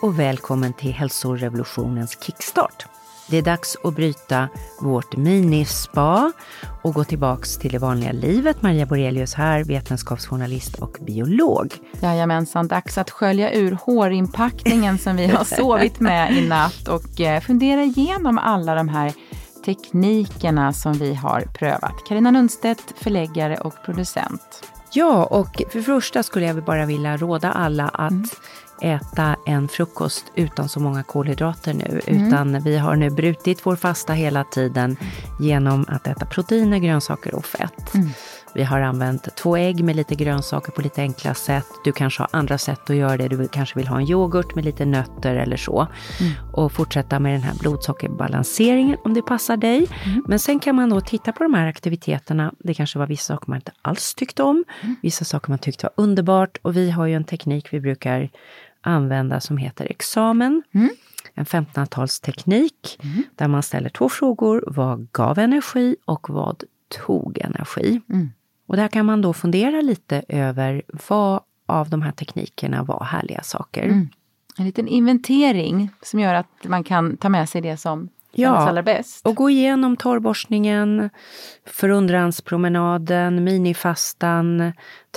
och välkommen till hälsorevolutionens kickstart. Det är dags att bryta vårt minispa och gå tillbaks till det vanliga livet. Maria Borelius här, vetenskapsjournalist och biolog. Jajamensan, dags att skölja ur hårinpackningen som vi har sovit med i natt och eh, fundera igenom alla de här teknikerna som vi har prövat. Karina Lundstedt, förläggare och producent. Ja, och för första skulle jag bara vilja råda alla att mm äta en frukost utan så många kolhydrater nu. Mm. Utan vi har nu brutit vår fasta hela tiden genom att äta proteiner, grönsaker och fett. Mm. Vi har använt två ägg med lite grönsaker på lite enkla sätt. Du kanske har andra sätt att göra det. Du kanske vill ha en yoghurt med lite nötter eller så. Mm. Och fortsätta med den här blodsockerbalanseringen om det passar dig. Mm. Men sen kan man då titta på de här aktiviteterna. Det kanske var vissa saker man inte alls tyckte om. Mm. Vissa saker man tyckte var underbart. Och vi har ju en teknik vi brukar använda som heter examen. Mm. En 1500-talsteknik mm. där man ställer två frågor. Vad gav energi och vad tog energi? Mm. Och där kan man då fundera lite över vad av de här teknikerna var härliga saker. Mm. En liten inventering som gör att man kan ta med sig det som Ja, allra bäst. och gå igenom torrborstningen, förundranspromenaden, minifastan,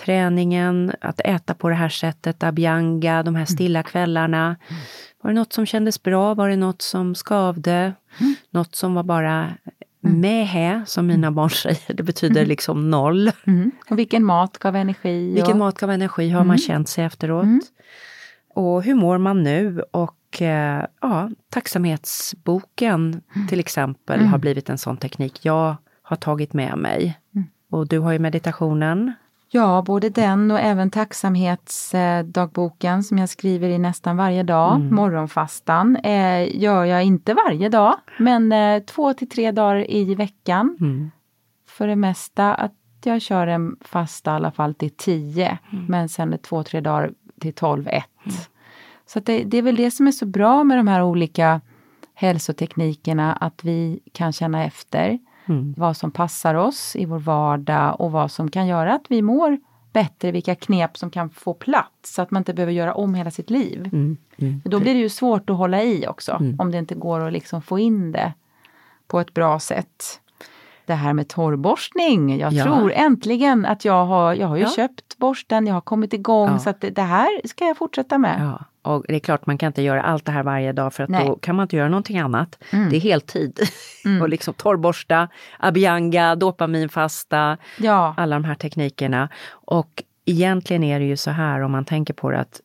träningen, att äta på det här sättet, abianga, de här stilla mm. kvällarna. Mm. Var det något som kändes bra? Var det något som skavde? Mm. Något som var bara Mm. Mähä, som mina mm. barn säger, det betyder mm. liksom noll. Mm. Och vilken mat gav energi? Vilken mat gav energi, hur har man känt sig efteråt? Och hur mår man nu? Och eh, ja, tacksamhetsboken mm. till exempel mm. har blivit en sån teknik jag har tagit med mig. Mm. Och du har ju meditationen. Ja, både den och även tacksamhetsdagboken som jag skriver i nästan varje dag. Mm. Morgonfastan eh, gör jag inte varje dag, men eh, två till tre dagar i veckan. Mm. För det mesta att jag kör en fasta i alla fall till tio, mm. men sen två, tre dagar till tolv, ett. Så det, det, är väl det som är så bra med de här olika hälsoteknikerna, att vi kan känna efter mm. vad som passar oss i vår vardag och vad som kan göra att vi mår bättre, vilka knep som kan få plats så att man inte behöver göra om hela sitt liv. Mm. Mm. Då blir det ju svårt att hålla i också, mm. om det inte går att liksom få in det på ett bra sätt det här med torrborstning. Jag ja. tror äntligen att jag har, jag har ju ja. köpt borsten, jag har kommit igång ja. så att det, här ska jag fortsätta med. Och det är klart man kan inte göra allt det här varje dag för att Nej. då kan man inte göra någonting annat. Mm. Det är heltid. Mm. och liksom torrborsta, abianga, dopaminfasta, alla de här teknikerna. Och egentligen är det ju så här om man tänker på det att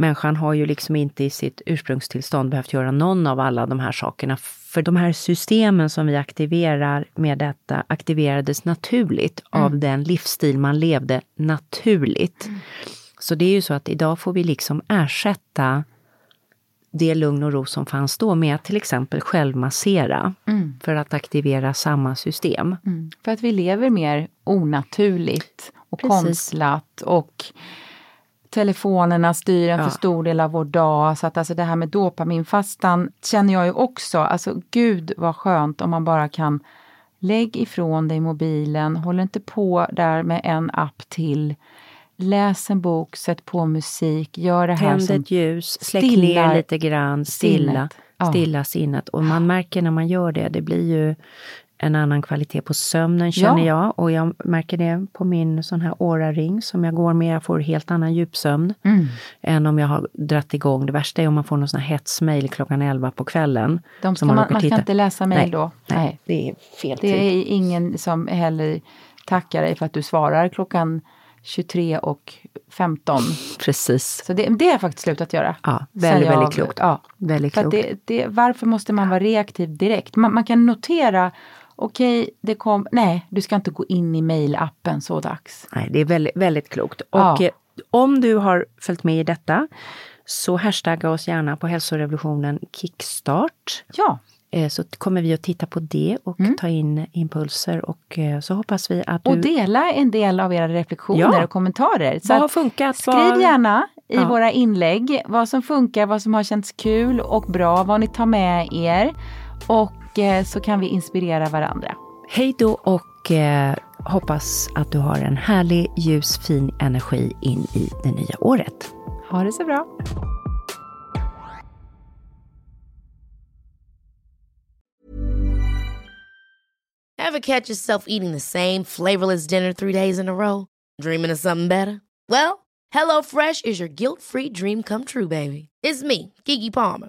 människan har ju liksom inte i sitt ursprungstillstånd behövt göra någon av alla de här sakerna. För de här systemen som vi aktiverar med detta aktiverades naturligt mm. av den livsstil man levde naturligt. Mm. Så det är ju så att idag får vi liksom ersätta det lugn och ro som fanns då med att till exempel självmassera mm. för att aktivera samma system. Mm. För att vi lever mer onaturligt och Precis. konstlat och telefonerna styr en ja. för stor del av vår dag. Så att alltså det här med dopaminfastan känner jag ju också, alltså gud vad skönt om man bara kan Lägg ifrån dig mobilen, håll inte på där med en app till. Läs en bok, sätt på musik, gör det här Tänd ett ljus, släck ner lite grann, stilla, sinnet. stilla sinnet. Och man märker när man gör det, det blir ju en annan kvalitet på sömnen känner ja. jag. Och jag märker det på min sån här Aura-ring som jag går med. Jag får helt annan djupsömn mm. än om jag har dratt igång. Det värsta är om man får någon sån här hetsmail klockan 11 på kvällen. De ska man, man, man ska inte läsa mail då? Nej, nej, det är fel Det tid. är ingen som heller tackar dig för att du svarar klockan 23 och 15. Precis. Så det, det har jag faktiskt slutat göra. Ja, väldigt, jag, väldigt klokt. Ja, väldigt klokt. Det, det, varför måste man vara reaktiv direkt? Man, man kan notera okej, okay, det kom, nej, du ska inte gå in i mailappen så dags. Nej, det är väldigt, väldigt klokt. Och ja. Eh, om du har följt med i detta så hashtagga oss gärna på hälsorevolutionen kickstart. Ja. Eh, så kommer vi att titta på det och mm. ta in impulser och eh, så hoppas vi att du... Och dela en del av era reflektioner ja. och kommentarer. Så vad har funkat? Skriv vad... gärna i ja. våra inlägg vad som funkar, vad som har känts kul och bra, vad ni tar med er. Och Eh, så kan vi inspirera varandra. Hej då och eh, hoppas att du har en härlig, ljus, fin energi in i det nya året. Ha det så bra! Have catch yourself eating the same flavorless dinner three days in a row? Dreaming of something better? Well, hello fresh is your guilt free dream come true baby. It's me, Gigi Palmer.